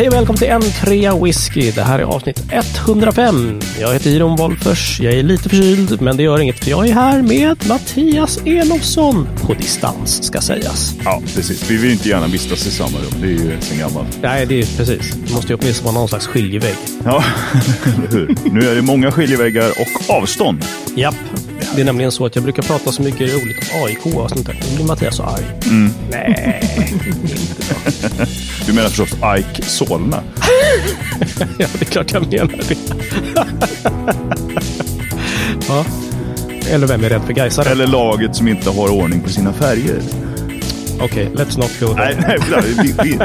Hej och välkommen till en trea whisky. Det här är avsnitt 105. Jag heter Jiron Wolffers. Jag är lite förkyld, men det gör inget för jag är här med Mattias Elofsson. På distans, ska sägas. Ja, precis. Vi vill inte gärna vistas i samma rum. Det är ju sen gammalt. Nej, det är precis. Det måste ju åtminstone vara någon slags skiljevägg. Ja, eller hur? Nu är det många skiljeväggar och avstånd. Japp. Det är nämligen så att jag brukar prata så mycket roligt om AIK och sånt där. Nu blir Mattias så arg. Nej, inte bra. Du menar förstås Ike Solna? Ja, det är klart jag menar det. ja. Eller vem är rädd för Gaisare? Eller laget som inte har ordning på sina färger? Okej, let's not go there. Nej, nej, vi, vi.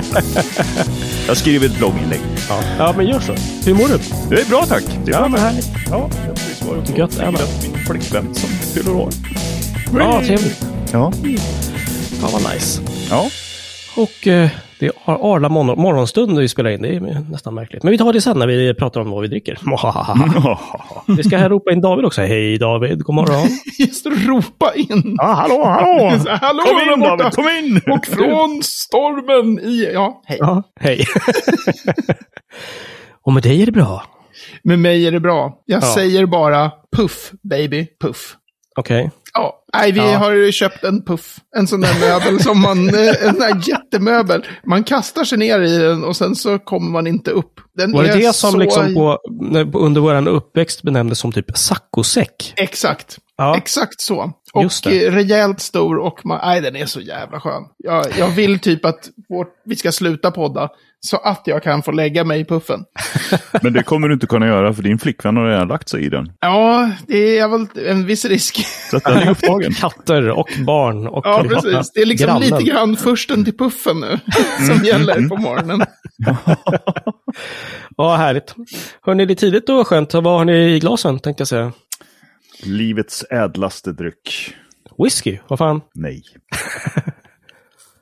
Jag skriver ett blogginlägg. Ja. ja, men gör så. Hur mår du? Det är bra tack. Det är Ja, bra. men härligt. Ja, jag precis varit och Gött min flickvän som fyller år. Ja, trevligt. Ja. Ja, vad nice. Ja. Och eh, det är Ar- Arla morgon, morgonstund vi spelar in. Det är nästan märkligt. Men vi tar det sen när vi pratar om vad vi dricker. vi ska här ropa in David också. Hej David, god morgon. Just ropa in. Ja, hallå, hallå! Hallå Kom in borta. David, kom in! Och från stormen i... Ja, hej. Ja, hej. Och med dig är det bra. Med mig är det bra. Jag Ja. säger bara puff, baby, puff. Okej. Ja, nej, vi Ja. har köpt en puff. En sån där möbel som man, eh, en sån här jättemöbel. Man kastar sig ner i den och sen så kommer man inte upp. Den Var det är det som så... liksom på, under vår uppväxt benämndes som typ saccosäck? Exakt. Ja. Exakt så. Just Och eh, rejält stor och man, nej, den är så jävla skön. Jag, jag vill typ att vårt, vi ska sluta podda så att jag kan få lägga mig i puffen. Men det kommer du inte kunna göra för din flickvän har redan lagt sig i den. Ja, det är väl en viss risk. Så att den är upptagen. Katter och barn och Ja, precis. Det är liksom grannen. lite grann försten till puffen nu som gäller på morgonen. Ja, härligt. Hörni, det är tidigt och skönt. Vad har ni i glasen, tänkte jag säga? Livets ädlaste dryck. Whisky, vad fan? Nej.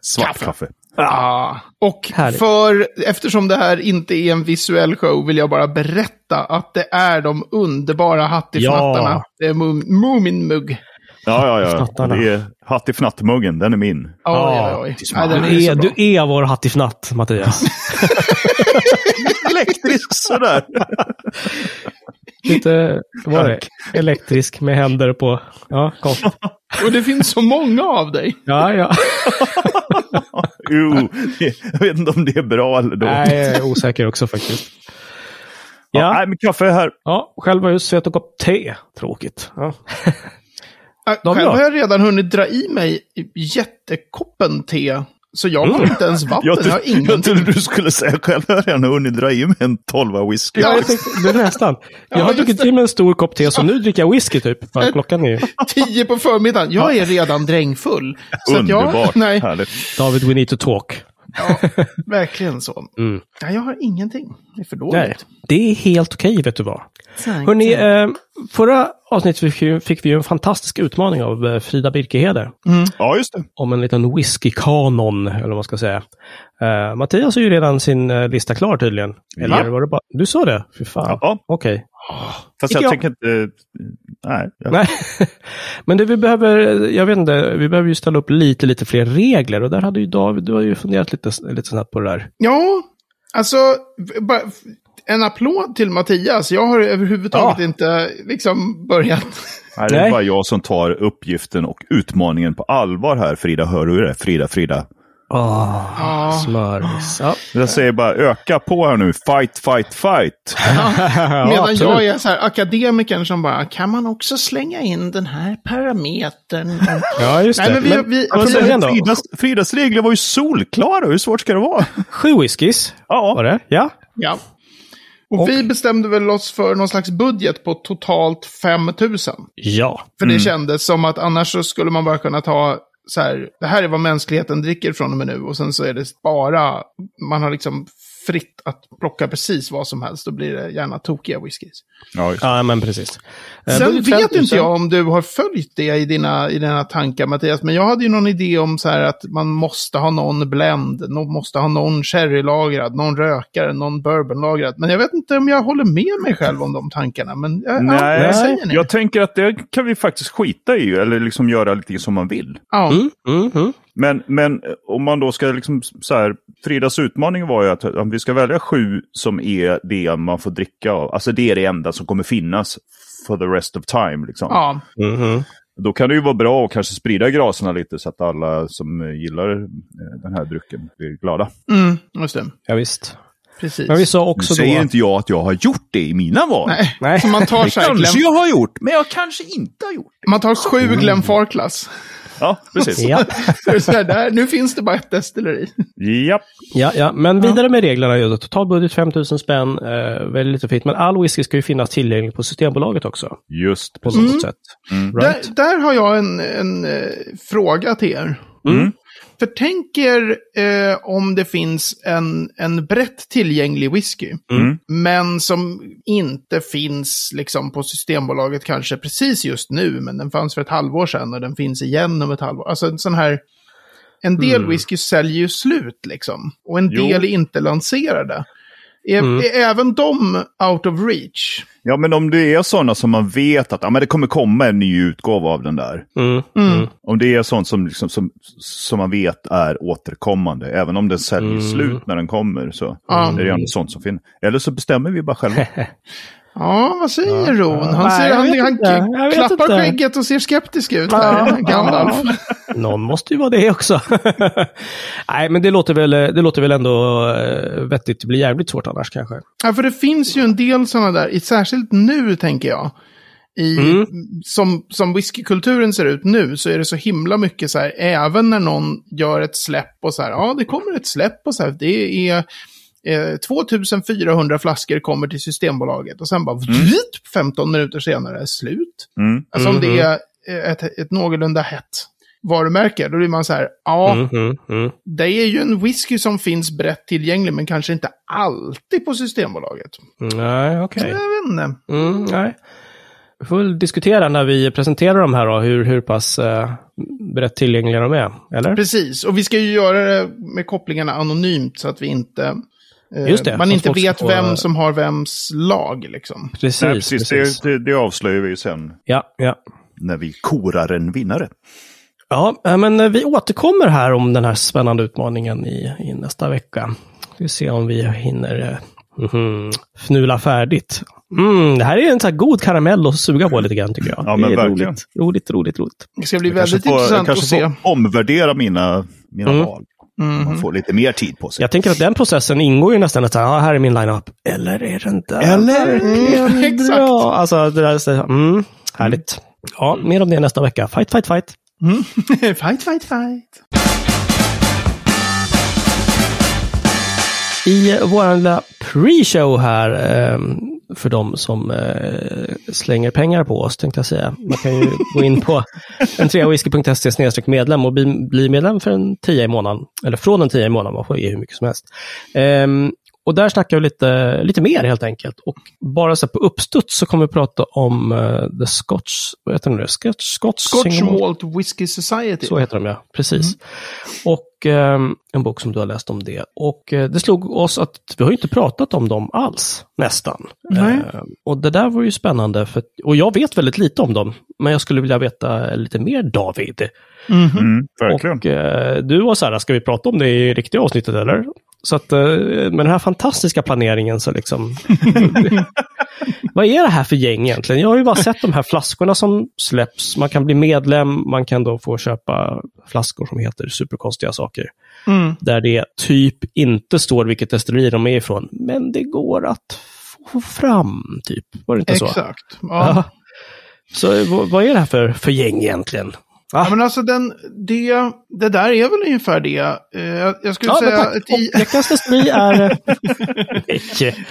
Svart Kaffe. kaffe. Ja, och Härligt. för, eftersom det här inte är en visuell show vill jag bara berätta att det är de underbara hattifnattarna. Ja. Det är Mu- Moomin-mugg. Ja, ja, ja. Det är Hattifnattmuggen, den är min. Oj, oj, oj. Nej, den du, är du är vår hattifnatt, Mattias. Elektrisk sådär. Lite, vad var det? Elektrisk med händer på. Ja, konstigt. Och det finns så många av dig. Ja, ja. Jag vet inte om det är bra eller dåligt. Nej, jag är osäker också faktiskt. Ja. Ja, nej, men kaffe är här. ja själv har jag just sett en kopp te. Tråkigt. Ja. Själv har jag redan hunnit dra i mig jättekoppen te. Så jag har inte ens vatten, Jag, jag har trodde- jag trodde du skulle säga själv har jag redan hunnit dra i mig en tolva whisky. Ja, jag tänkte, det är nästan. Jag har just druckit det. i mig en stor kopp te, så nu dricker jag whisky typ. För klockan är. Tio på förmiddagen. Jag är redan drängfull. Så att jag, Underbart. nej, Härligt. David, we need to talk. ja, verkligen så. Mm. Ja, jag har ingenting. Det är för dåligt. Nej, det är helt okej, vet du vad. Tack. Hörrni, eh, förra avsnittet fick, vi- fick vi ju en fantastisk utmaning av eh, Frida Birkeheder. Ja, just det. Om en liten whiskykanon, eller vad man ska säga. Eh, Mattias har ju redan sin eh, lista klar tydligen. Eller Ja. var det bara... Du sa det? Fy fan. Ja. Okej. Fast Inte jag jag. tänker inte... Nej. Nej. Men det vi behöver, jag vet inte, vi behöver ju ställa upp lite, lite fler regler. Och där hade ju David, du har ju funderat lite, lite snabbt på det där. Ja, alltså, en applåd till Mattias. Jag har överhuvudtaget Ja. inte liksom börjat. Nej, det är Nej. bara jag som tar uppgiften och utmaningen på allvar här. Frida, hör du det? Frida, Frida. Åh, Ja. smörgås. Ja. Jag säger bara öka på här nu. Fight, fight, fight. Medan absolut. jag är så här akademikern som bara, kan man också slänga in den här parametern? Ja, just Nej, det. men vi- Men, vi- alltså? Fridas, Fridas regler var ju solklara. Hur svårt ska det vara? Sju whiskys Ja. var det? Ja. ja. Och, Och- vi bestämde väl oss för någon slags budget på totalt 5 000. Ja. För det kändes som att annars så skulle man bara kunna ta så här, det här är vad mänskligheten dricker från och med nu. Och sen så är det bara, man har liksom fritt att plocka precis vad som helst. Då blir det gärna tokiga whiskys. Ja. Ja, men precis. Eh, Sen vet 5000. inte jag om du har följt det i dina, i dina tankar Mattias, men jag hade ju någon idé om så här att man måste ha någon blend, någon måste ha någon sherrylagrad, någon rökare, någon bourbonlagrad. Men jag vet inte om jag håller med mig själv om de tankarna, men ja, ja, Nej, vad säger ni? jag tänker att det kan vi faktiskt skita i. Eller liksom göra lite som man vill. Ja. Mm, mm, mm. Men, men om man då ska liksom så här, Fridas utmaning var ju att om vi ska välja sju som är det man får dricka av. Alltså det är det enda som kommer finnas for the rest of time. Liksom. Ja, Mhm. Då kan det ju vara bra att kanske sprida graserna lite så att alla som eh, gillar eh, den här drycken blir glada. mm, just det. Ja, visst. Precis. Men vi sa Nu också säger då... inte jag att jag har gjort det i mina val. Nej, Nej. så man tar, Det så här, kanske Glenn, jag har gjort, men jag kanske inte har gjort det. man tar sju Glenn Farklas. Ja, precis. Ja. Så här, där, nu finns det bara ett destilleri. Japp. Ja, ja, men vidare med reglerna. Ju. Total budget 5 000 spänn, eh, väldigt lite fint. Men all whisky ska ju finnas tillgänglig på Systembolaget också. Just På något sätt. Mm. Right? Där, där har jag en, en eh, fråga till er. Mm. För tänk er eh, om det finns en, en brett tillgänglig whisky. Mm. Men som inte finns liksom på Systembolaget kanske precis just nu. Men den fanns för ett halvår sedan och den finns igen om ett halvår. Alltså en sån här... En del Mm. whisky säljer ju slut liksom. Och en Jo. del är inte lanserade. Är, Mm. är även de out of reach? Ja, men om det är sådana som man vet att ja, men det kommer komma en ny utgåva av den där. Mm. Mm. Om det är sånt som, liksom, som, som man vet är återkommande, även om den säljer Mm. slut när den kommer, så är det ändå sånt som finns. Eller så bestämmer vi bara själva. Ja, vad säger Ja. Ron? Han, Nej, ser, han, han klappar inte. skägget och ser skeptisk ut. Ja, Här, Gandalf. ja. Någon måste ju vara det också. Nej, men det låter väl, det låter väl ändå eh, vettigt. Det blir jävligt svårt annars kanske. Ja, för det finns ju en del sådana där, i- särskilt nu tänker jag. I, Mm. som, som whiskykulturen ser ut nu så är det så himla mycket så här, även när någon gör ett släpp och så här, ja det kommer ett släpp och så här, det är eh, 2400 flaskor kommer till Systembolaget och sen bara vrt, 15 minuter senare är slut. Mm. Alltså om det Mhm. är eh, ett, ett någorlunda hett varumärke, då blir man så här, ja, Mm, mm, mm. det är ju en whisky som finns brett tillgänglig, men kanske inte alltid på Systembolaget. Nej, okej. Jag vet inte. Mm, nej. Vi får väl diskutera när vi presenterar de här då, hur, hur pass eh, brett tillgängliga de är. Eller? Precis, och vi ska ju göra det med kopplingarna anonymt så att vi inte... eh, Just det, man så inte vet få- vem som har vems lag liksom. Precis, Nej, precis. precis. Det, det, det avslöjar vi ju sen Ja, ja. när vi korar en vinnare. Ja, eh, men eh, vi återkommer här om den här spännande utmaningen i, i nästa vecka. Vi får se om vi hinner mhm, fnula färdigt. Mm, det här är en sån här god karamell att suga på lite grann tycker jag. Ja, men det är verkligen. roligt, roligt, roligt, roligt. Det ska bli Jag kanske väldigt får, jag intressant att kanske se. får omvärdera mina, mina Mm. val. Man får lite mer tid på sig. Jag tänker att den processen ingår ju nästan att ja, här är min line-up. Eller är den där? Eller? verkligen Mm, exakt. bra? Alltså, det där, så- mm, härligt. Ja, mer om det nästa vecka. Fight, fight, fight. fight, fight, fight. I vår lilla pre-show här, eh, för de som eh, slänger pengar på oss, tänkte jag säga. Man kan ju gå in på entreawhisky.se medlem och bli, bli medlem för en 10 i månaden. Eller från en 10 i månaden, man får ge hur mycket som helst. Ehm, och där snackar vi lite, lite mer helt enkelt. Och bara så här på uppstuds så kommer vi prata om uh, The Scotch, vad heter den nu? Scotch, Scotch, Scotch Malt- Malt Whisky Society. så heter de ja, precis. Och ehm, en bok som du har läst om det. Och eh, det slog oss att vi har ju inte pratat om dem alls, nästan. Nej. Ehm, och det där var ju spännande, för, och jag vet väldigt lite om dem. Men jag skulle vilja veta lite mer, David. Mhm. Mm, verkligen. Och eh, du var så här, ska vi prata om det i riktiga avsnittet eller? Så att eh, med den här fantastiska planeringen så liksom... Vad är det här för gäng egentligen? Jag har ju bara sett de här flaskorna som släpps. Man kan bli medlem, man kan då få köpa flaskor som heter superkonstiga saker. Mm. Där det typ inte står vilket destilleri de är ifrån, men det går att få fram, typ. Var det inte så? Exakt. Ja. Så vad, vad är det här för, för gäng egentligen? Ja, men alltså den, det, det där är väl ungefär det. Eh, jag- jag skulle Ja, säga... i- veckans destilleri är...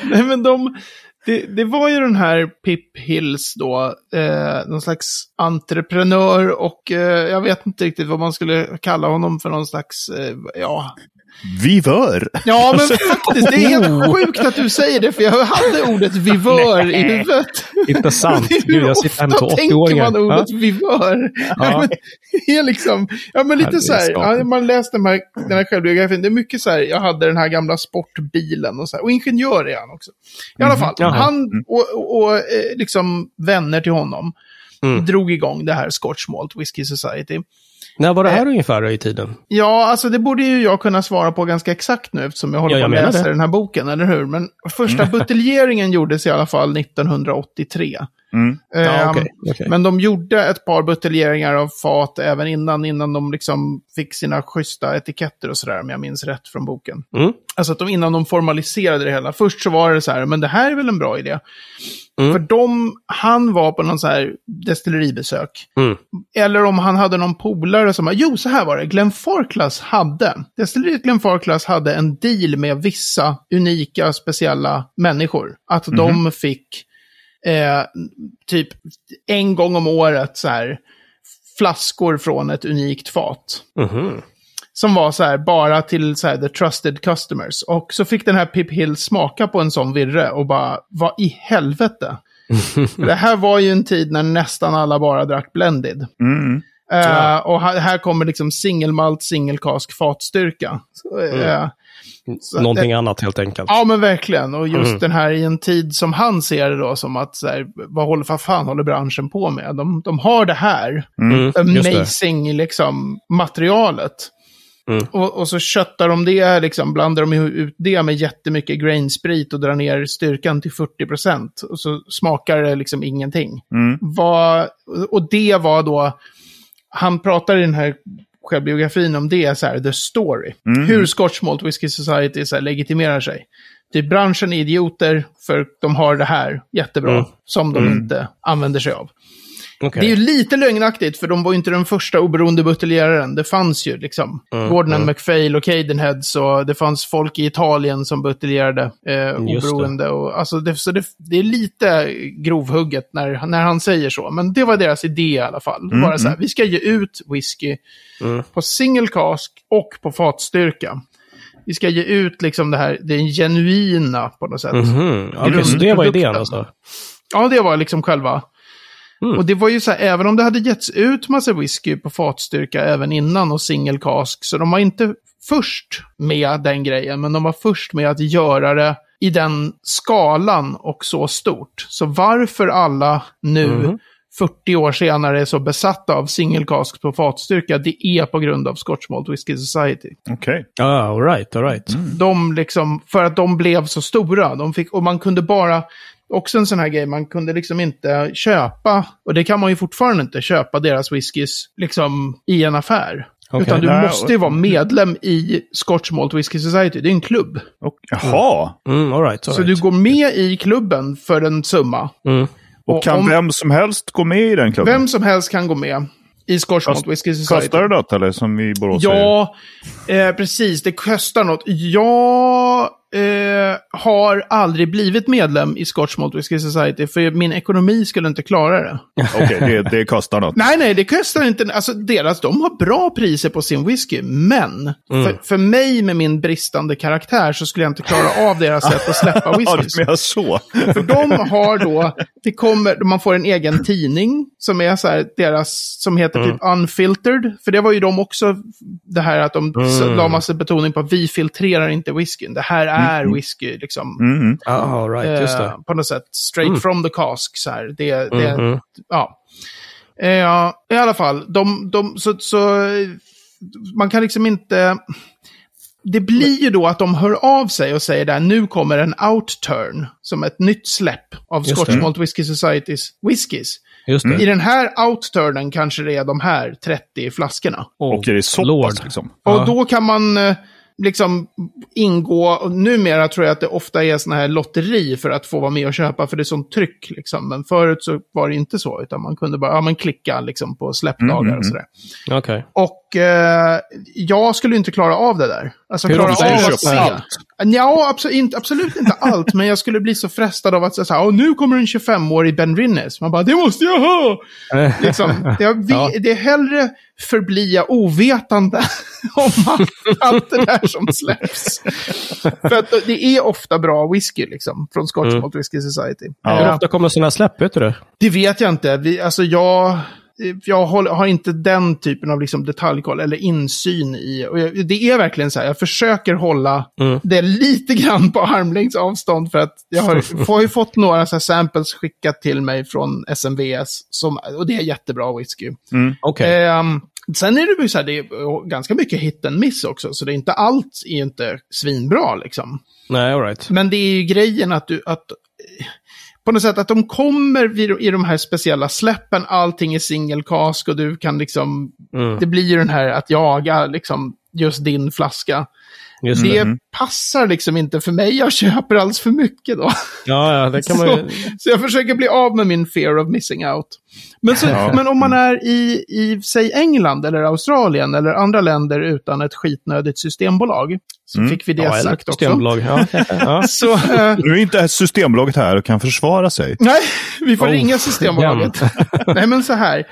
Nej, men de, det, det var ju den här Pip Hills då, eh, någon slags entreprenör och eh, jag vet inte riktigt vad man skulle kalla honom för någon slags, eh, ja. Vivör! Ja, men faktiskt, det är helt sjukt att du säger det, för jag hade ordet vivör i huvudet. Inte sant. Hur Gud, jag sitter ofta tänker 80-åringar. man ordet vivör? Ja. Men Det är liksom, ja men lite så här, ja, man läste den här, den här självbiografin, det är mycket så här, jag hade den här gamla sportbilen och så här, och ingenjör är han också. I alla fall, Jaha. han och, och, och eh, liksom vänner till honom Mm. drog igång det här Scotch Malt Whisky Society. När var det här ungefär i tiden? Ja, alltså det borde ju jag kunna svara på ganska exakt nu eftersom jag håller Ja, på att läsa det. den här boken, eller hur? Men första buteljeringen gjordes i alla fall 1983. Mm. Ja, Ehm, okej, okej. Men de gjorde ett par buteljeringar av fat även innan, innan de liksom fick sina schyssta etiketter och sådär, om jag minns rätt från boken. Mm. Alltså att de, innan de formaliserade det hela. Först så var det så här, men det här är väl en bra idé. Mm. För de, han var på någon så här destilleribesök. Mm. Eller om han hade någon polare som, jo så här var det, Glenn Farclas hade, destilleriet Glenn Farclas hade en deal med vissa unika, speciella människor. Att de fick eh, typ en gång om året så här flaskor från ett unikt fat. Mhm. Som var så här bara till så här, the trusted customers. Och så fick den här Pip Hill smaka på en sån virre och bara, vad i helvete? det här var ju en tid när nästan alla bara drack blended. Mm. Eh, och här, här kommer liksom singelmalt, singelkask fatstyrka. Så, eh, så- Någonting annat helt enkelt. Ja, men verkligen. Och just Mm. den här i en tid som han ser det då som att, så här, vad håller, vad fan håller branschen på med? De, de har det här Mm, det. amazing liksom, materialet. Mm. Och, och så köttar de det, liksom, blandar de ut det med jättemycket grainsprit och drar ner styrkan till 40%. Och så smakar det liksom ingenting. Mm. Vad, och det var då, han pratar i den här självbiografin om det, så här, the story. Mm. Hur Scotch Malt Whisky Society så här, legitimerar sig. Typ branschen är idioter för de har det här jättebra, Mm. som de Mm. inte använder sig av. Okej. Det är ju lite lögnaktigt, för de var ju inte den första oberoende buteljeraren. Det fanns ju liksom Mm, Gordon and mm. MacPhail och Cadenheads och det fanns folk i Italien som buteljerade eh, det. oberoende. Och, alltså det, så det, det är lite grovhugget när, när han säger så. Men det var deras idé i alla fall. Mm, Bara så här, mm. vi ska ge ut whisky Mm. på single cask och på fatstyrka. Vi ska ge ut liksom det här, det genuina på något sätt. Mhm. Okej, så det var idén alltså? Ja, det var liksom själva. Mm. Och det var ju så här, även om det hade getts ut massa whisky på fatstyrka även innan och single cask, så de var inte först med den grejen, men de var först med att göra det i den skalan och så stort. Så varför alla nu, Mhm. 40 år senare, är så besatta av single cask på fatstyrka, det är på grund av Scotch Malt Whisky Society. Okej. Ah, all right, all right. De liksom, för att de blev så stora. De fick, och man kunde bara, också en sån här grej, man kunde liksom inte köpa, och det kan man ju fortfarande inte, köpa deras whiskys liksom i en affär. Okej. Utan du Nej, måste ju vara medlem i Scotch Malt Whisky Society, det är en klubb. Och, jaha. Mm, all right, all Så right. du går med i klubben för en summa. Mm. Och kan om- vem som helst gå med i den klubben? Vem som helst kan gå med i Scotch Malt Whisky Society. Kostar det något eller som vi i Borås? Ja, eh, precis. Det kostar något. Jag eh, har aldrig blivit medlem i Scotch Malt Whisky Society, för min ekonomi skulle inte klara det. Okej, det, det kostar något. Nej, nej, det kostar inte. Alltså, deras, de har bra priser på sin whisky, men för, för mig med min bristande karaktär så skulle jag inte klara av deras sätt att släppa Ja, whiskys. du menar så. För de har då, det kommer, man får en egen tidning som är så här, deras, som heter typ Unfiltered. För det var ju de också, det här att de Mm. la massa betoning på att vi filtrerar inte whiskyn. Det här är whisky, liksom. Mm. Ah, all right, just det. Eh, på något sätt, straight Mm. from the cask. Så här. Det, det, Mhm. ja. Eh, I alla fall, de, de, så, så, man kan liksom inte... Det blir ju då att de hör av sig och säger där nu kommer en outturn, som ett nytt släpp av Just Scotch det. Malt Whisky Societys whiskys. Just det. I den här outturnen kanske det är de här 30 flaskorna. Oh, Och är det så pass liksom? Ja. Och då kan man eh, liksom ingå, och numera tror jag att det ofta är sådana här lotteri för att få vara med och köpa, för det är sånt tryck liksom. Men förut så var det inte så, utan man kunde bara ja, men klicka liksom på släppdagar Mm, mm, och sådär. Okej. Och eh, jag skulle inte klara av det där. Alltså Hur klara av att se. allt? Ja, absolut inte, absolut inte allt, men jag skulle bli så frestad av att säga så här, "Åh, nu kommer en 25-årig Ben Rinnes. Man bara, det måste jag ha! Liksom, det, är, vi, Ja. det är hellre förblia ovetande om allt, allt det där som släpps. För att det är ofta bra whisky, liksom, från Scotch Mm. Malt Whisky Society. Ja. Hur ofta kommer sådana släpp, vet du det? det vet jag inte. Vi, alltså jag, jag har inte den typen av liksom detaljkoll eller insyn i. Och jag, det är verkligen så här, jag försöker hålla Mm. det lite grann på armlängds avstånd. För att jag har, får ju fått några så här samples skickat till mig från SMVS. Som, och det är jättebra whisky. Okej. Ehm, Sen är det ju så här, det är ganska mycket hit and miss också, så det är inte allt är inte svinbra liksom. Nej, all right. Men det är ju grejen att du, att på något sätt att de kommer vid, i de här speciella släppen, allting är singelkask och du kan liksom, Mm. det blir ju den här att jaga liksom just din flaska. Just Det det. passar liksom inte för mig, jag köper alldeles för mycket då. Ja, ja, det kan man Så, ju... så jag försöker bli av med min fear of missing out. Men, så, Ja. men om man är i, i, säg England eller Australien eller andra länder utan ett skitnödigt systembolag, så Mm. fick vi det Ja, sagt också. Ja, ja. Så, eh, Nu är inte Systembolaget här och kan försvara sig. nej, vi får Oh, ringa Systembolaget. nej, men så här.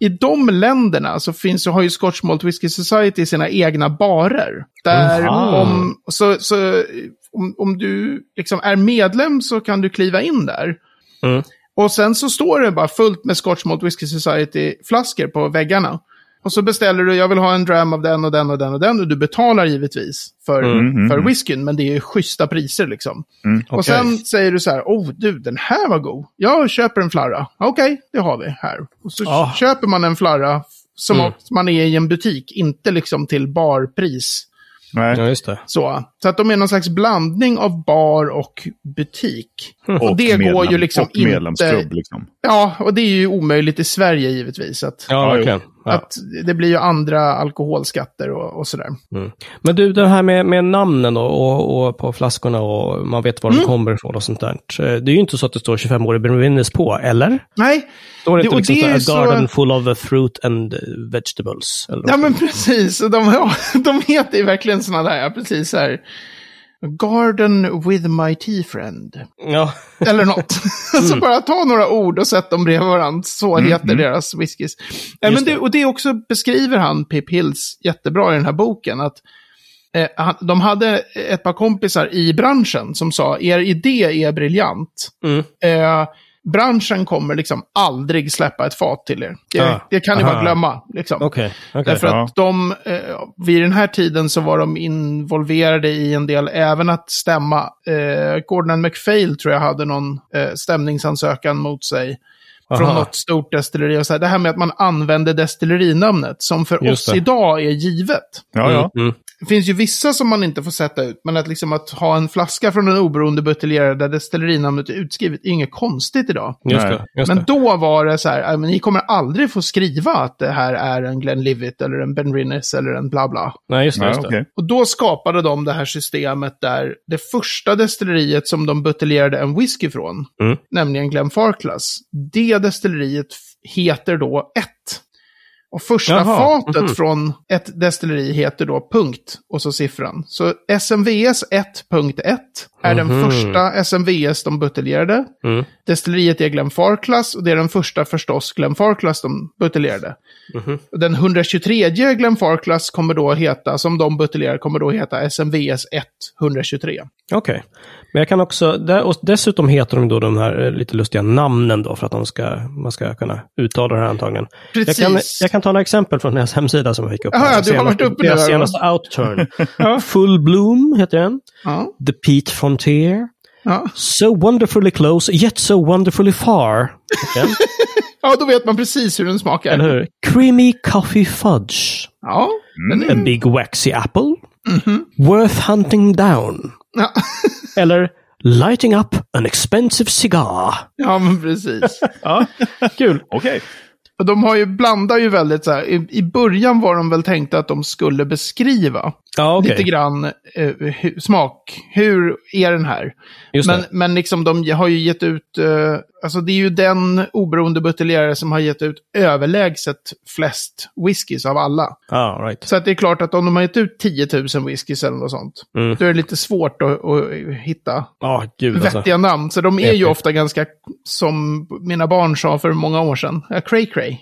I de länderna så finns, har ju Scotch Malt Whisky Society sina egna barer. Där om, så, så, om, om du liksom är medlem så kan du kliva in där. Mm. Och sen så står det bara fullt med Scotch Malt Whisky Society-flaskor på väggarna. Och så beställer du, jag vill ha en dram av den och den och den och den. Och du betalar givetvis för, Mm, för mm. whiskyn, men det är ju schyssta priser liksom. Och Okej. sen säger du så här, oh du, den här var god. Jag köper en flarra. Okej, det har vi här. Och så Ah. köper man en flarra som Mm. att man är i en butik, inte liksom till barpris. Nej. ja, just det. Så, så att de är någon slags blandning av bar och butik. Och, det går ju medlem- liksom och medlemsklubb inte... liksom. Ja, och det är ju omöjligt i Sverige givetvis. Att, Ja, verkligen. Ja. att det blir ju andra alkoholskatter och, och sådär. Men du, det här med, med namnen och, och, på flaskorna och man vet var Mm. de kommer ifrån och sånt där. Eh, Det är ju inte så att det står 25 år i Brewinnes på, eller? Nej, Står det Det- inte liksom det så, är a så- garden full of fruit and vegetables? Eller Ja men precis, de, ja, de heter ju verkligen sådana där, ja, precis så här. Garden with my tea friend. ja. Eller något. så bara ta några ord och sätt dem bredvid varandra. Så heter deras whiskys. Ja, men det. och det också beskriver han, Pip Hills, jättebra i den här boken. Att eh, han, de hade ett par kompisar i branschen som sa, er idé är briljant. Mm. Eh, branschen kommer liksom aldrig släppa ett fat till er. Det, Ah. det kan ni bara Aha. glömma. Liksom. Okej. okej. Därför Ja. att de, eh, vid den här tiden så var de involverade i en del, även att stämma. Eh, Gordon MacPhail tror jag hade någon eh, stämningsansökan mot sig. Från Aha. något stort destilleri. Och så här, det här med att man använder destillerinamnet, som för Just oss det. idag är givet. Ja, ja. Mm, mm. Det finns ju vissa som man inte får sätta ut, men att, liksom att ha en flaska från en oberoende buteljerare där destillerinamnet är utskrivet är inget konstigt idag. Just Nej. det. Just Men då var det så här, "Ja, men ni kommer aldrig få skriva att det här är en Glenlivet eller en Ben Rinnes eller en bla bla. Nej, just det. Just det. okej. Och då skapade de det här systemet där det första destilleriet som de buteljerade en whisky från, Mm. nämligen Glenfarclas, det destilleriet heter då 1. Och första Jaha, fatet mhm. från ett destilleri heter då punkt och så siffran. Så SMVS 1.1 är den Mhm. första SMVS de buteljerade. Mm. Destilleriet är Glenfarclas och det är den första förstås Glenfarclas de buteljerade. Mhm. Den 123 Glenfarclas kommer då heta, som de buteljerar, kommer då heta SMVS 1 123. Okej. Men jag kan också, och dessutom heter de då de här eh, lite lustiga namnen då för att de ska, man ska kunna uttala det här antagligen. Jag Precis. kan, jag kan ta några exempel från deras hemsida som jag fick upp. Här. du har varit uppe Deras senaste outturn. Full Bloom heter den. Ja, The Pete Frontier. ja. So wonderfully close, yet so wonderfully far. ja, då vet man precis hur den smakar. Eller hur? Creamy Coffee Fudge. Ja. A Big Waxy Apple. Worth Hunting Down. Ja. Eller Lighting Up an Expensive Cigar. ja, men precis. Ja, kul. Okej. För de har ju blandar ju väldigt så här, i, i början var de väl tänkta att de skulle beskriva. Ja, okej. lite grann eh, hu, smak. Hur är den här? Just Men, det. men liksom de har ju gett ut, eh, alltså det är ju den oberoende buteljerare som har gett ut överlägset flest whiskys av alla. Ja, right. Så att det är klart att om de har gett ut 10 000 whiskys eller något sånt, Mm. då är det lite svårt att, att hitta Ja, gud alltså. vettiga namn. Så de är ju Epic. ofta ganska, som mina barn sa för många år sedan, cray cray.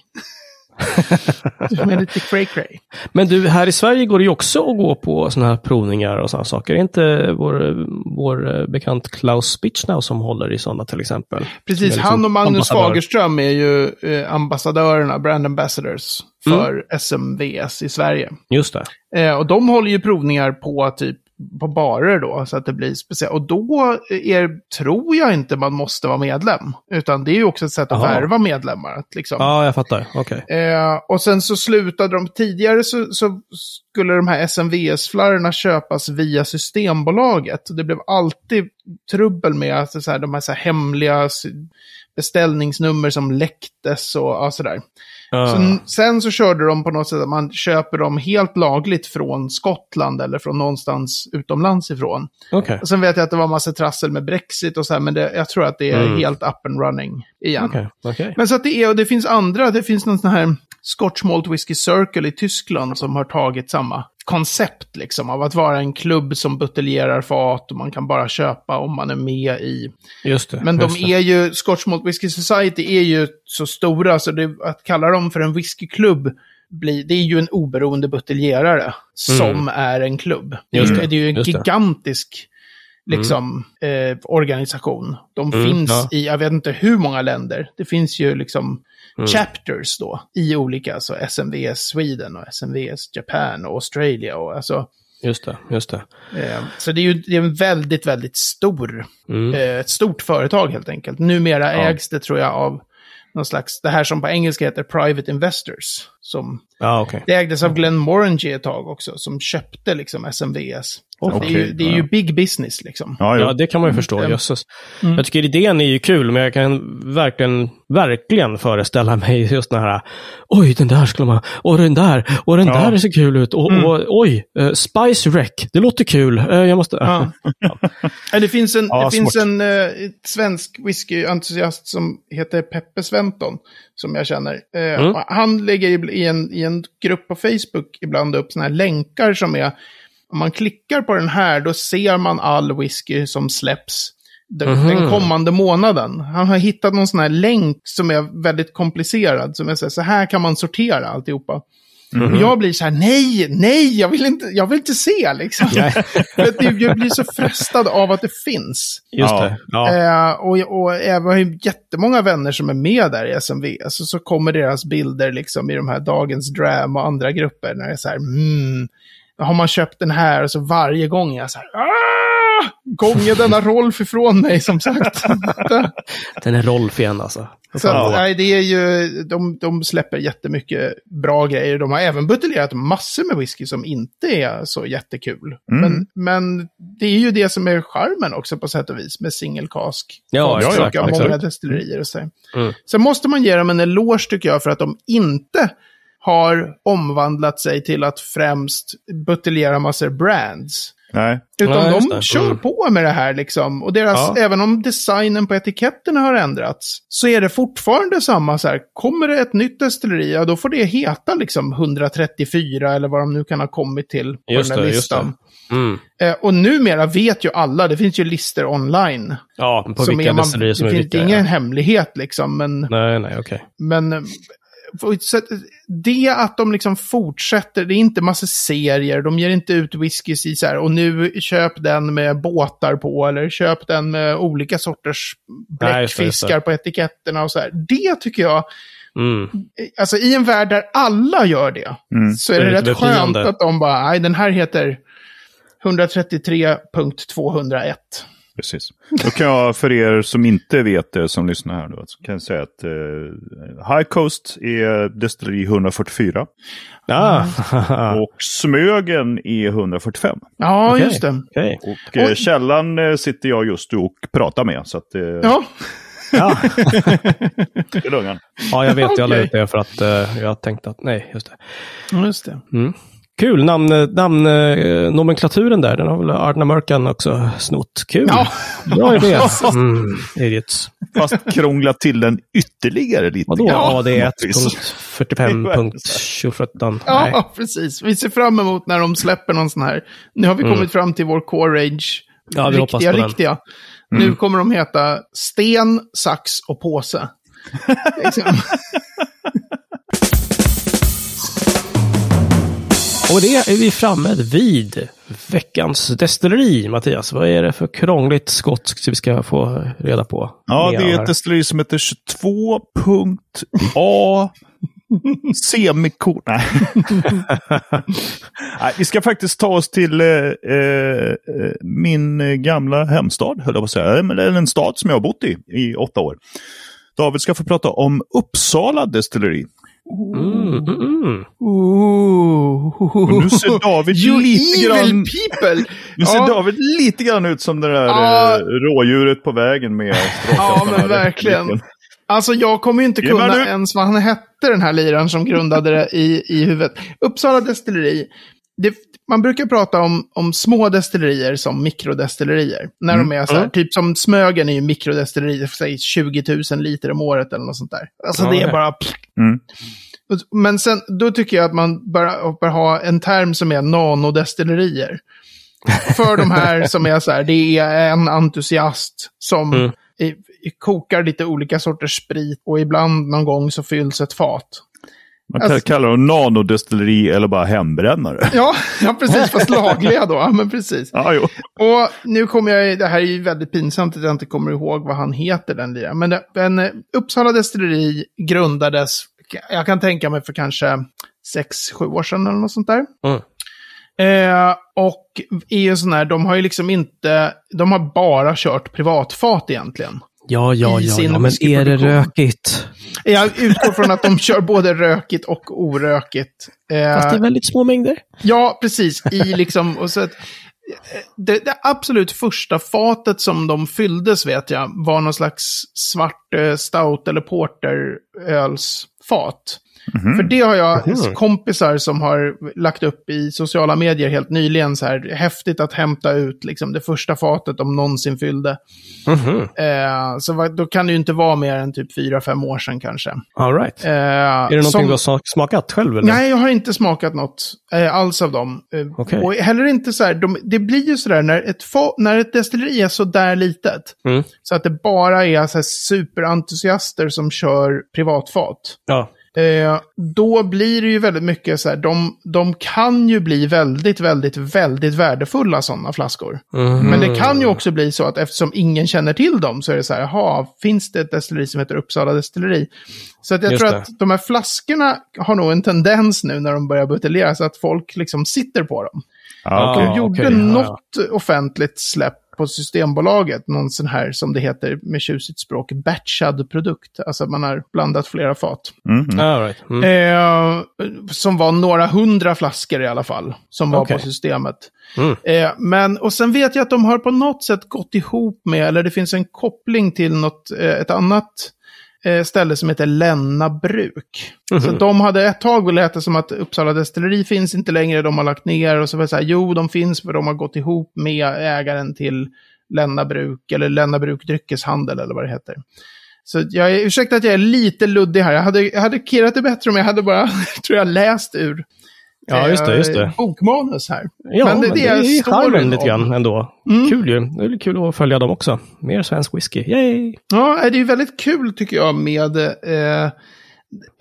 är lite cray cray. Men du, här i Sverige går det ju också att gå på sådana här provningar och sådana saker. Är inte vår, vår eh, bekant Klaus Spitznau som håller i sådana till exempel? Precis, Som liksom han och Magnus ambassadör. Fagerström är ju eh, ambassadörerna, brand ambassadors, för SMVS i Sverige. Just det. Eh, och de håller ju provningar på typ på barer då, så att det blir speciellt. Och då är, tror jag inte man måste vara medlem. Utan det är ju också ett sätt att Aha. värva medlemmar. Liksom, Ja, jag fattar. Okej. Eh, och sen så slutade de, tidigare så, så skulle de här SMVS-flarrorna köpas via Systembolaget. Det blev alltid trubbel med att så här, de här, så här hemliga beställningsnummer som läcktes och ja, sådär. Ja. Så, sen så körde de på något sätt att man köper dem helt lagligt från Skottland eller från någonstans utomlands ifrån. Och sen vet jag att det var massa trassel med Brexit och så här, men det, jag tror att det är Mm. helt up and running igen. Okej. Okej. Men så att det är, och det finns andra, det finns någon sån här Scotch Malt Whisky Circle i Tyskland som har tagit samma koncept liksom av att vara en klubb som buteljerar fat och man kan bara köpa om man är med i. Just det. Men de just det. är ju, Scotch Malt Whisky Society är ju så stora så det, att kalla dem för en whiskyklubb det är ju en oberoende buteljerare som är en klubb. Det är, Mm. Just det, det är ju en just det. gigantisk liksom, eh, organisation. De Mm, finns ja. i, jag vet inte hur många länder. Det finns ju liksom Mm. chapters då i olika, alltså SMVS Sweden och SMVS Japan och Australia och alltså. Just det. Just det. Eh, så det är ju det är en väldigt, väldigt stor, Mm. eh, ett stort företag helt enkelt. Numera Ja. ägs det tror jag av någon slags, det här som på engelska heter Private Investors. Som, Ja, okej. det ägdes av Glenn Morangy ett tag också, som köpte liksom SMVS. Så det är ju, det är ju ja. big business liksom. Ja, Ja, ja. det kan man ju förstå. Mm. Jösses. Jag tycker idén är ju kul, men jag kan verkligen, verkligen föreställa mig just den här, oj, den där skulle man, och den där, och den Ja. där ser kul ut, och, och oj, uh, Spice Wreck, det låter kul, Eh, jag måste... Ja. Ja, det finns en, Ja, det finns en eh, svensk whiskyentusiast som heter Peppe Sventon. Som jag känner. Mm. och Han lägger i, i, en, i en grupp på Facebook ibland upp sådana här länkar som är... Om man klickar på den här då ser man all whisky som släpps den, Mhm. den kommande månaden. Han har hittat någon sån här länk som är väldigt komplicerad. Som är så här, så här kan man sortera alltihopa. Mhm. Och jag blir så här, nej, nej, jag vill inte, jag vill inte se liksom. Det- jag blir så frestad av att det finns. Just Ja. Eh, det. Ja. och, och jag har ju jättemånga vänner som är med där i SMV. Så, så kommer deras bilder liksom i de här Dagens Dram och andra grupper. När det är så här, mm, har man köpt den här? Och så varje gång är jag så här, ah! Gånge denna Rolf ifrån mig som sagt. Den är Rolf igen alltså. Så att, Ja. nej, det är ju, de, de släpper jättemycket bra grejer. De har även buteljerat massor med whisky som inte är så jättekul. Mm. Men, men det är ju det som är charmen också på sätt och vis med single cask. Ja, ha exakt. många destillerier och så. Mm. Sen måste man ge dem en eloge tycker jag för att de inte har omvandlat sig till att främst buteljera massor brands. Nej. Utan just de det. kör Mm. på med det här liksom. Och deras, Ja. även om designen på etiketterna har ändrats, så är det fortfarande samma så här. Kommer det ett nytt destilleri, ja då får det heta liksom 134 eller vad de nu kan ha kommit till på Just den här det, listan. Mm. Eh, och numera vet ju alla, det finns ju listor online. Ja, på som vilka är man, destillerier som det är finns vilka. ingen ja. hemlighet liksom, men... Nej, nej, okej. Men eh, för- så att det att de liksom fortsätter, det är inte massa serier, de ger inte ut whiskys i så här, och nu köp den med båtar på, eller köp den med olika sorters Nej, bläckfiskar på etiketterna och så här. Det tycker jag, Mm. alltså i en värld där alla gör det, Mm. så är Det det är rätt skönt att de bara, nej den här heter 133.201. Precis. Då kan jag för er som inte vet det som lyssnar här då, så kan jag säga att eh, High Coast är destilleri 144 Ah, och Smögen är 145. Ja, Okej. just det. okej. Och eh, källan eh, sitter jag just nu och pratar med. Så att, eh, Ja, Ja. det är lugnt. ja, jag vet. Jag la ut det för att eh, jag tänkte att, nej, just det. just det. Kul namn, namn eh, nomenklaturen där. Den har väl Ardna Mörkan också snott. Kul. Ja. Bra idé. Mm, idiots. Fast krångla till den ytterligare lite. Vadå? grann. Ja, det är Mattis. 1.45.27. Ja, precis. Vi ser fram emot när de släpper någon sån här. Nu har vi kommit fram till vår core range. Mm. Ja, vi riktiga, på den. riktiga. Nu kommer de heta sten, sax och påse. Och det är vi framme vid veckans destilleri, Mattias. Vad är det för krångligt skotskt vi ska få reda på? Ja, det är ett destilleri som heter 22.A semikon. Nej. Nej, vi ska faktiskt ta oss till eh, eh, min gamla hemstad, höll jag på att säga. Är en stad som jag har bott i i åtta år. David ska få prata om Uppsala destilleri. Mm, mm, mm. Och nu ser David you lite grann... people! Nu ser Ja. David lite grann ut som det där Ja. eh, rådjuret på vägen med Ja, men verkligen. Alltså jag kommer ju inte kunna nu. ens vad han hette den här liraren som grundade det i, i huvudet. Uppsala destilleri. Det, man brukar prata om, om små destillerier som mikrodestillerier. När de är så här, Mm. typ som Smögen är ju mikrodestillerier för säg 20 000 liter om året eller något sånt där. Alltså Ja, det är ja. bara... Mm. Men sen, då tycker jag att man bör, bör ha en term som är nanodestillerier. För de här som är så här, det är en entusiast som Mm. i, i, kokar lite olika sorters sprit och ibland någon gång så fylls ett fat. Man kan Alltså- kalla dem nanodestilleri eller bara hembrännare. Ja, ja precis, fast lagliga då. Men precis. Ja. Och nu kommer jag, det här är ju väldigt pinsamt att jag inte kommer ihåg vad han heter den liraren. Men, men eh, Uppsala destilleri grundades, jag kan tänka mig för kanske sex sju år sedan eller något sånt där. Mm. Eh, och är ju sån här, de har ju liksom inte, de har bara kört privatfat egentligen. Ja, ja, ja, ja, men är det rökigt? Jag utgår från att de kör både rökigt och orökigt. Eh, Fast i väldigt små mängder. Ja, precis. I liksom, och så att, eh, det, det absolut första fatet som de fylldes, vet jag, var någon slags svart eh, stout eller fat porterölsfat. För det har jag Mhm. kompisar som har lagt upp i sociala medier helt nyligen så här, häftigt att hämta ut liksom det första fatet de någonsin fyllde. Mhm. Eh, så då kan det ju inte vara mer än typ fyra fem år sedan kanske. All right. Eh, Är det någonting som- du har smak- smakat själv? Eller? Nej, jag har inte smakat något eh, alls av dem. Eh, Okej. Och heller inte så här, de, det blir ju sådär när ett, när ett destilleri är så där litet. Mm. Så att det bara är så här superentusiaster som kör privatfat. Ja. Eh, då blir det ju väldigt mycket så här, de, de kan ju bli väldigt, väldigt, väldigt värdefulla sådana flaskor. Mhm. Men det kan ju också bli så att eftersom ingen känner till dem så är det så här, jaha, finns det ett destilleri som heter Uppsala destilleri? Så att jag Just tror det. att de här flaskorna har nog en tendens nu när de börjar buteljeras att folk liksom sitter på dem. Okej. De gjorde okej, ja, ja. något offentligt släpp på Systembolaget, någon sån här som det heter med tjusigt språk, batchad produkt. Alltså man har blandat flera fat. Mhm. All right. Mm. Eh, som var några hundra flaskor i alla fall, som var Okej. på systemet. Mm. Eh, men, och sen vet jag att de har på något sätt gått ihop med, eller det finns en koppling till något, eh, ett annat ställe som heter Länna Bruk. Så Mhm. de hade ett tag lät det som att Uppsala Destilleri finns inte längre, de har lagt ner. Och så var det så här, jo, de finns för de har gått ihop med ägaren till Länna Bruk, eller Länna Bruk Dryckeshandel, eller vad det heter. Så jag är, ursäkta att jag är lite luddig här. Jag hade, jag hade kirrat det bättre om jag hade bara, tror jag, läst ur Ja, just det, just det. eh, bokmanus här. Ja, men det, är storyn charmen lite grann ändå. Mm. Kul ju. Det är kul att följa dem också. Mer svensk whisky. Yay! Ja, det är ju väldigt kul tycker jag med... Eh,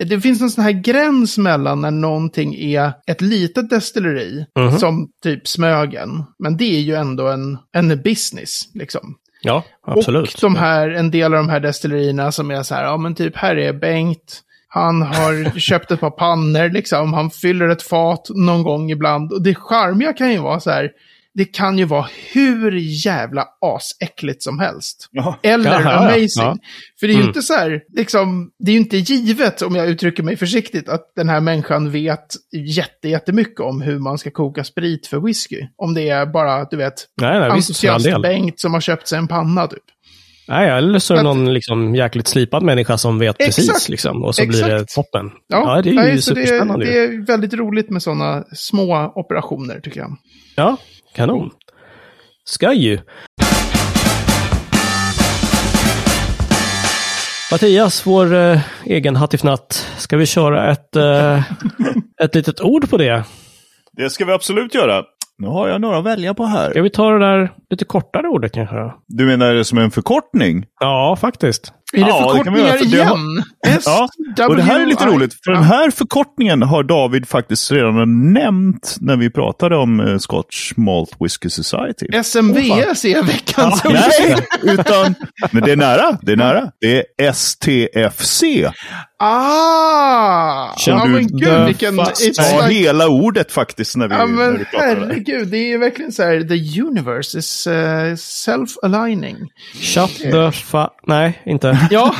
det finns en sån här gräns mellan när någonting är ett litet destilleri, Mhm. som typ Smögen. Men det är ju ändå en, en business, liksom. Ja, absolut. Och de här, en del av de här destillerierna som är så här, ja men typ här är Bengt. Han har köpt ett par pannor liksom. Han fyller ett fat någon gång ibland. Och det charmiga kan ju vara så här. Det kan ju vara hur jävla asäckligt som helst. Ja. Eller ja. amazing. Ja. För det är ju Mm. inte så här, liksom, det är ju inte givet, om jag uttrycker mig försiktigt, att den här människan vet jätte, jättemycket om hur man ska koka sprit för whisky. Om det är bara, du vet, Nej, nej, visst, all del. entusiast-Bengt som har köpt sig en panna typ. Nej, eller så är det någon liksom jäkligt slipad människa som vet precis. Exakt. Liksom, och så blir det Exakt. toppen. Ja, det är ju nej, det, superspännande. det ju. är väldigt roligt med sådana små operationer tycker jag. Ja, kanon. Ska ju. Mattias, vår eh, egen hattifnatt. Ska vi köra ett, eh, ett litet ord på det? Det ska vi absolut göra. Nu har jag några att välja på här. Ska vi ta det där lite kortare ordet kanske? Du menar det som en förkortning? Ja, faktiskt. Är det Ja, förkortningar det har- igen? Ja, och det här är lite roligt, för den här förkortningen har David faktiskt redan nämnt när vi pratade om eh, Scotch Malt Whisky Society. SMVS är veckans ord. Nej, utan, men det är nära, det är nära. Det är STFC. Ah! Kör Ja men the gud vilken... Ja, like, hela ordet faktiskt när vi, ja när men vi pratar om det. herregud, det är verkligen så här, the universe is uh, self-aligning. Shut the fa... Nej, inte. Ja.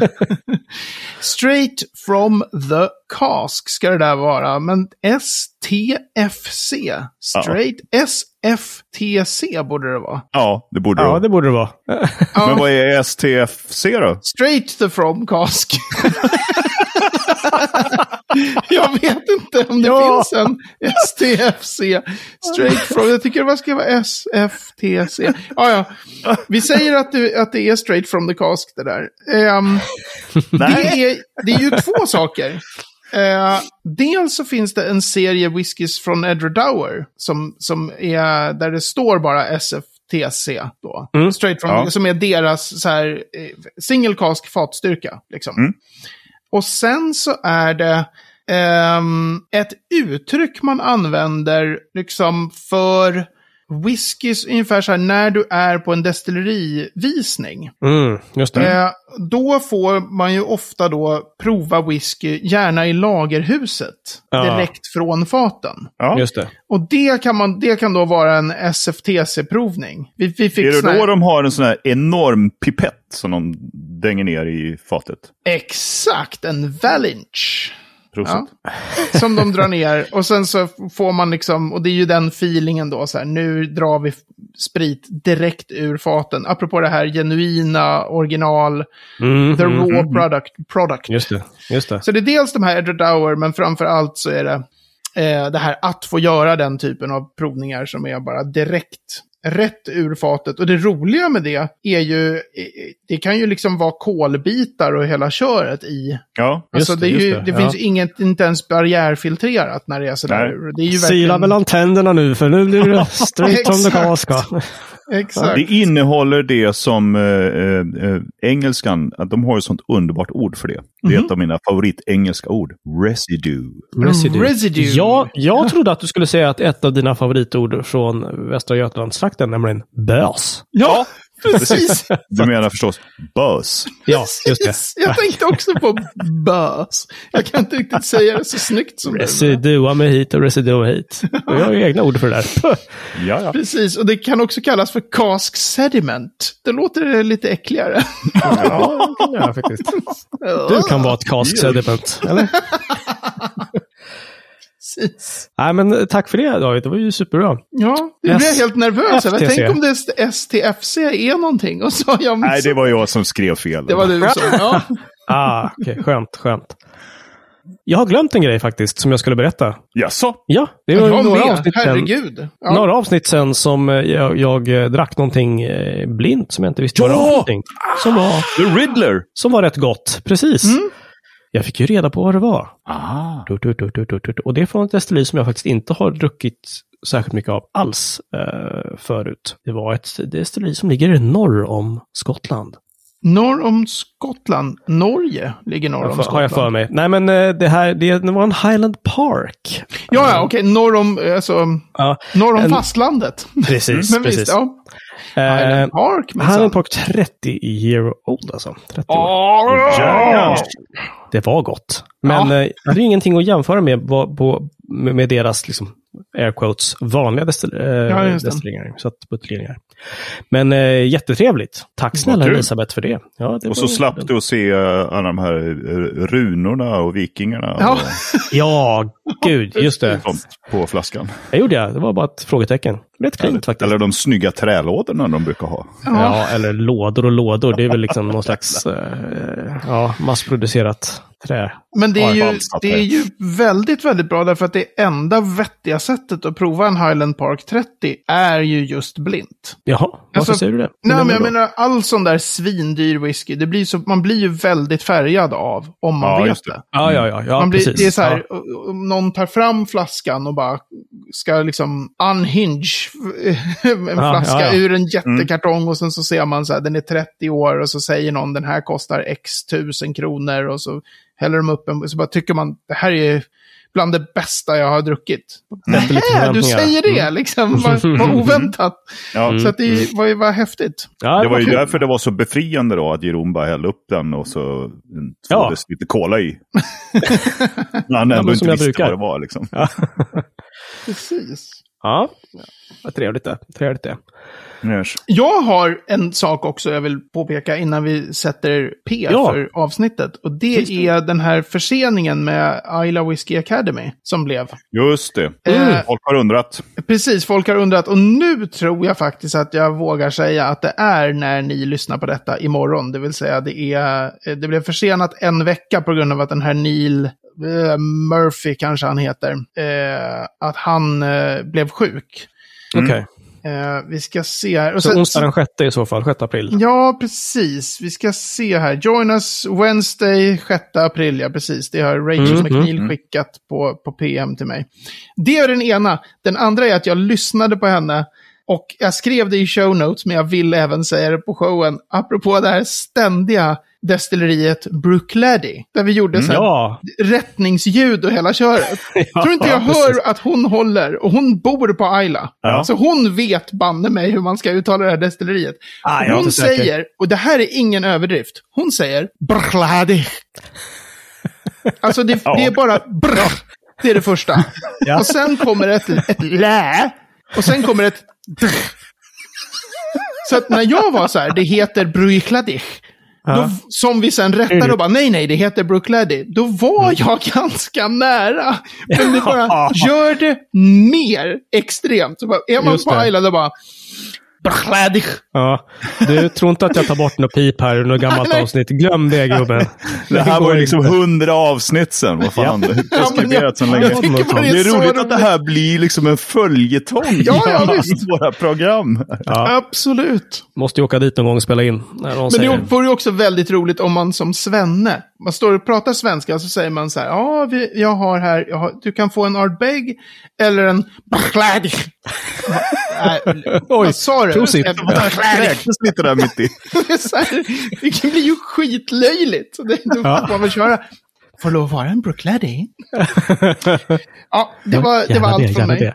Straight from the cask ska det där vara. Men STFC. Straight SFTC borde det vara. Ja, det borde Ja, det vara. det borde det vara. Men vad är STFC då? Straight the from cask. jag vet inte om det Ja. finns en STFC. Straight from, jag tycker det bara ska vara SFTC. Ja, ja. Vi säger att det, att det är straight from the cask det där. Ehm, det, är, det är ju två saker. Eh, dels så finns det en serie whiskys från Edward Dower som, som är, där det står bara SFTC då. Mm. Straight from, Ja. Som är deras så här, eh, single cask fatstyrka. Liksom. Mm. Och sen så är det ehm, ett uttryck man använder liksom för whiskys, ungefär så här när du är på en destillerivisning. Mm, just det. Eh, då får man ju ofta då prova whisky, gärna i lagerhuset, Ja. direkt från faten. Ja. Just det. Och det kan, man, det kan då vara en SFTC-provning. Vi, vi fick Är det här- då de har en sån här enorm pipett som de dänger ner i fatet? Exakt, en Valinch. Ja. Som de drar ner. Och sen så får man liksom, och det är ju den feelingen då, så här, nu drar vi sprit direkt ur faten. Apropå det här genuina, original, Mm, the mm, raw product. product. Just det. Just det. Så det är dels de här Edward Dower, men framför allt så är det eh, det här att få göra den typen av provningar som är bara direkt rätt ur fatet. Och det roliga med det är ju, det kan ju liksom vara kolbitar och hela köret i. Ja. Alltså Just det, det, är ju, just det, det, finns ja. inget, inte ens barriärfiltrerat när det är sådär. Nej. Det är ju Sila verkligen... mellan tänderna nu, för nu blir det straight from the Exakt. Exakt. Det innehåller det som eh, eh, eh, engelskan, att de har ett sånt underbart ord för det. Det är ett av mina favorit-engelska ord. Residue. Residue. Residue. Ja, jag trodde att du skulle säga att ett av dina favoritord från Västra Götalandstrakten, nämligen bös. Ja, precis. Du menar förstås buzz. Ja, just det. Jag tänkte också på bös. Jag kan inte riktigt säga det så snyggt som det. Residua mig hit och residua hit. Och jag har ju egna ord för det där. Ja, ja. Precis, och det kan också kallas för cask sediment. Det låter lite äckligare. Ja, det kan jag faktiskt. Du kan vara ett cask sediment, eller? Precis. Nej, men tack för det David. Det var ju superbra. Ja, nu blir jag helt nervös. Jag. Tänk om det STFC är någonting. Och så jag Nej, det var jag som skrev fel. det var du som... Ja. Ah, okej. Skönt, skönt. Jag har glömt en grej faktiskt som jag skulle berätta. Jaså? Ja, det var Jag några med. avsnitt sen. Herregud. Ja. Några avsnitt sen som eh, jag, jag eh, drack någonting eh, blint som jag inte visste vad det var Ja! Som var, The Riddler! som var rätt gott. Precis. Mm. Jag fick ju reda på vad det var. Ah. Och det är från ett destilleri som jag faktiskt inte har druckit särskilt mycket av alls eh, förut. Det var ett destilleri som ligger norr om Skottland. Norr om Skottland. Norge ligger norr om Skottland. har jag för mig. Nej, men eh, det här det, det var en Highland Park. Ja, ja, okej. Norr om, alltså, Ja, norr om En- fastlandet. precis. Men precis. visst, ja. Eh, Highland Park. minsann. Highland Park 30 year old alltså. 30 år. Jävlar. Det var gott. Men Ja. eh, hade ju ingenting att jämföra med på, med deras liksom, air quotes, vanliga destil, eh, Ja, det. destilleringar. Så att, buteljeringar. Men eh, jättetrevligt. Tack snälla. Elisabeth för det. Ja, det Och så slapp du att se eh, alla de här runorna och vikingarna Ja. och Ja, gud, just det. på flaskan. Jag gjorde det. Det var bara ett frågetecken. Rätt klint faktiskt. Eller de snygga trälådorna de brukar ha. Ja, eller lådor och lådor. Det är väl liksom någon slags eh, ja, massproducerat trä. Men det är, ju, det är ju väldigt, väldigt bra därför att det enda vettiga sättet att prova en Highland Park 30 är ju just blint. Jaha, varför Alltså, säger du det? Nej, men jag menar all sån där svindyr whisky, det blir så, man blir ju väldigt färgad av om man Ja, vet det. det. Ja, ja, ja. ja man blir, precis. det är så här, Ja. om någon tar fram flaskan och bara ska liksom unhinge en Ja, flaska ur en jättekartong och sen så ser man så här, den är 30 år och så säger någon den här kostar x tusen kronor och så häller de upp en, så bara tycker man det här är bland det bästa jag har druckit. Nähä, du säger det liksom. Vad, vad oväntat. Ja. Så att det var ju var häftigt. Ja, Det var ju därför det var så befriande då att Jeroen bara hällde upp den och så Ja. tvåddes lite cola i. När han ändå som inte jag visste brukar. vad det var liksom. Precis. Ja, vad trevligt det. Trevligt det. Yes. Jag har en sak också jag vill påpeka innan vi sätter P Ja. för avsnittet. Och det är den här förseningen med Isla Whiskey Academy som blev. Just det. Mm. Folk har undrat. Precis, folk har undrat. Och nu tror jag faktiskt att jag vågar säga att det är när ni lyssnar på detta imorgon. Det vill säga det, är, eh, det blev försenat en vecka på grund av att den här Neil eh, Murphy, kanske han heter, eh, att han eh, blev sjuk. Okej. Eh, vi ska se här. Och Så sen- onsdag den sjätte i så fall, 6 april. Ja, precis. Vi ska se här. Join us Wednesday 6 april. Ja, precis. Det har Rachel Mm, McNeil skickat på, på PM till mig. Det är den ena. Den andra är att jag lyssnade på henne. Och jag skrev det i show notes, men jag vill även säga det på showen. Apropå det här ständiga destilleriet Brookladdy. Där vi gjorde så här Ja, rättningsljud och hela köret. Ja, Tror inte jag precis. hör att hon håller, och hon bor på Ayla. Ja. Så hon vet banne mig hur man ska uttala det här destilleriet. Ah, hon inte säker. säger, och det här är ingen överdrift, hon säger brkladi. Alltså det, det är bara brr. Det är det första. Och sen kommer ett, ett lä. Och sen kommer ett drr. Så att när jag var så här, det heter Bruicladich. Då, som vi sen rättade och bara, nej, nej, det heter Brookladdy. Då var jag ganska nära. Men det bara gör det mer extremt. Så bara, är man Just på det. Island och bara, Brookladdy. ja. Du tror inte att jag tar bort något pip här ur något gammalt Nej. avsnitt. Glöm det gubben. Det här var ju liksom hundra avsnitt sen. Vad fan, det är preskriberat sedan jag länge. bara Det det är roligt att det här blir liksom en följetong Ja, ja, i visst. våra program. Ja. Absolut. Måste ju åka dit någon gång och spela in. Men säger. det vore ju också väldigt roligt om man som svenne, man står och pratar svenska så säger man så här, ja, vi, jag har här, jag har, du kan få en Ardbeg eller en Brookladdy. Nej, Oj, sa du? prosit. Räknas lite där mitt i. Det det blir ju skitlöjligt. Så Det, då Ja. får man väl köra. Får lov att vara en Brookladdy? ja, det var, det var allt från mig. det.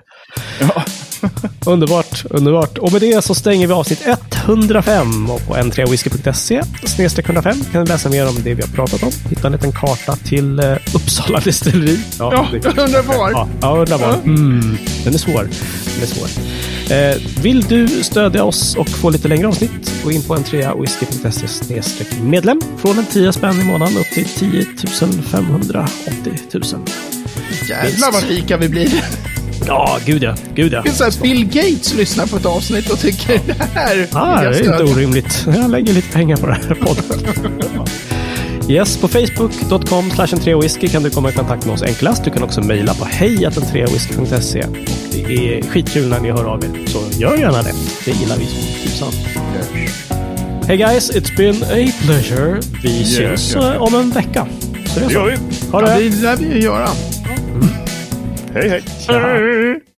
Underbart, underbart. Och med det så stänger vi avsnitt 105. Och på n3whisky.se snedstreck 105 kan du läsa mer om det vi har pratat om. Hitta en liten karta till uh, Uppsala destilleri. Ja, det- jag undrar var. Ja, ja undrar var. Mm, den är svår. Den är svår. Eh, vill du stödja oss och få lite längre avsnitt, gå in på n3whisky.se snedstreck medlem. Från en 10 spänn i månaden upp till 10 580 000. Jävlar vad rika vi blir. Ja, gud ja. Gud ja. Det är så här, Bill Gates lyssnar på ett avsnitt och tycker det här Ah, det är inte stödja." orimligt. Jag lägger lite pengar på den här podden. Yes, på facebook.com whisky kan du komma i kontakt med oss enklast. Du kan också mejla på hejatentreawhisky.se. Det är skitkul när ni hör av er, så gör gärna det. Det gillar vi som tusan. Hey guys, it's been a pleasure. Vi syns yes. eh, om en vecka. Så det är Det så. gör vi. Ha Ja, det! det lär vi göra. Hej, hej. Tja.